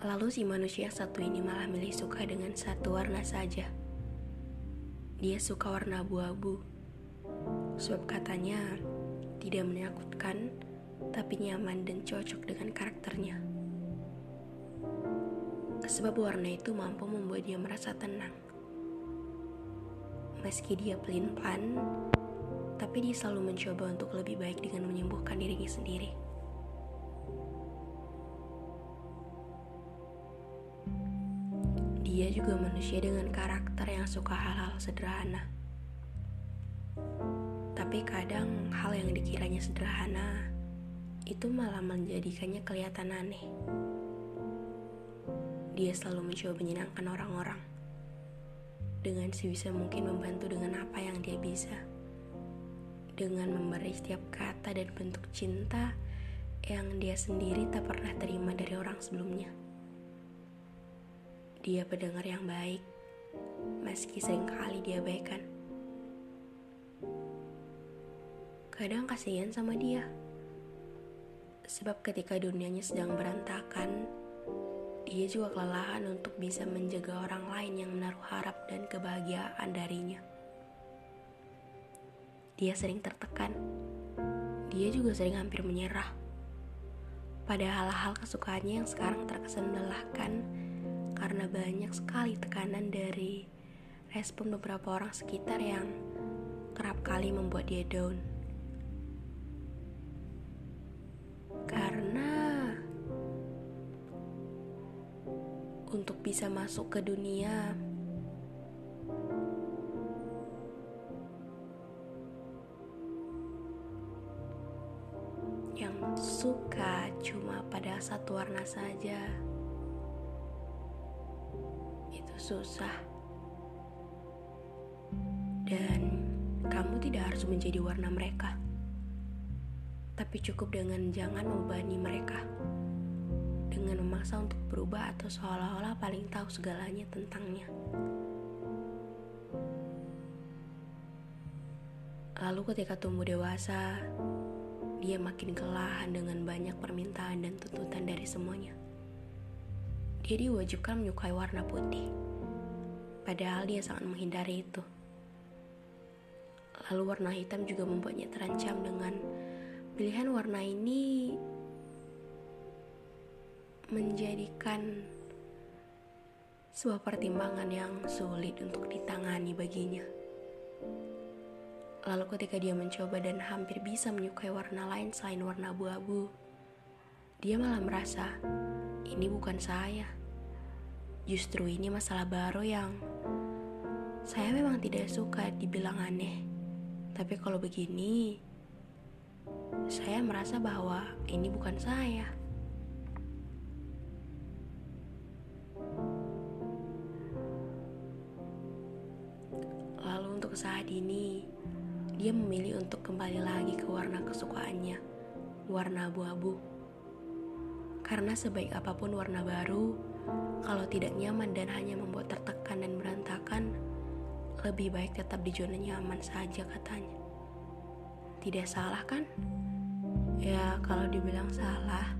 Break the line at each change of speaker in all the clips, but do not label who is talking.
Lalu si manusia satu ini malah milih suka dengan satu warna saja. Dia suka warna abu-abu. Sebab katanya tidak menakutkan, tapi nyaman dan cocok dengan karakternya. Sebab warna itu mampu membuat dia merasa tenang. Meski dia pelin-pelan, tapi dia selalu mencoba untuk lebih baik dengan menyembuhkan dirinya sendiri. Dia juga manusia dengan karakter yang suka hal-hal sederhana. Tapi kadang hal yang dikiranya sederhana itu malah menjadikannya kelihatan aneh. Dia selalu mencoba menyenangkan orang-orang. Dengan sebisa mungkin membantu dengan apa yang dia bisa. Dengan memberi setiap kata dan bentuk cinta yang dia sendiri tak pernah terima dari orang sebelumnya. Dia pendengar yang baik, meski sering kali diabaikan. Kadang kasihan sama dia, sebab ketika dunianya sedang berantakan, dia juga kelelahan untuk bisa menjaga orang lain yang menaruh harap dan kebahagiaan darinya. Dia sering tertekan, dia juga sering hampir menyerah pada hal-hal kesukaannya yang sekarang terkesan melelahkan karena banyak sekali tekanan dari respon beberapa orang sekitar yang kerap kali membuat dia down. Karena untuk bisa masuk ke dunia yang suka cuma pada satu warna saja susah. Dan kamu tidak harus menjadi warna mereka. Tapi cukup dengan jangan membebani mereka. Dengan memaksa untuk berubah atau seolah-olah paling tahu segalanya tentangnya. Lalu ketika tumbuh dewasa, dia makin kelelahan dengan banyak permintaan dan tuntutan dari semuanya. Dia diwajibkan menyukai warna putih Padahal dia sangat menghindari itu. Lalu warna hitam juga membuatnya terancam dengan pilihan warna ini menjadikan sebuah pertimbangan yang sulit untuk ditangani baginya. Lalu ketika dia mencoba dan hampir bisa menyukai warna lain selain warna abu-abu, dia malah merasa ini bukan saya. Justru ini masalah baru yang saya memang tidak suka dibilang aneh. Tapi kalau begini, saya merasa bahwa ini bukan saya. Lalu untuk saat ini, dia memilih untuk kembali lagi ke warna kesukaannya, warna abu-abu. Karena sebaik apa pun warna baru, kalau tidak nyaman dan hanya membuat tertekan dan berantakan, lebih baik tetap di zona nyaman saja katanya. Tidak salah kan? Ya kalau dibilang salah,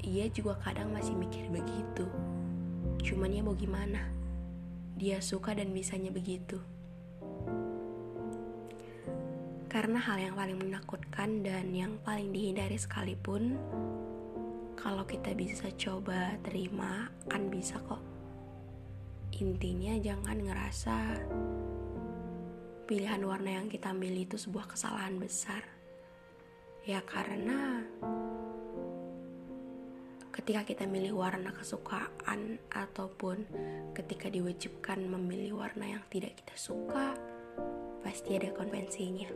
ia juga kadang masih mikir begitu. Cuman ya mau gimana? Dia suka dan bisanya begitu. Karena hal yang paling menakutkan dan yang paling dihindari sekalipun, kalau kita bisa coba terima, kan bisa kok. Intinya jangan ngerasa pilihan warna yang kita milih itu sebuah kesalahan besar. Ya karena ketika kita milih warna kesukaan ataupun ketika diwajibkan memilih warna yang tidak kita suka, pasti ada konvensinya.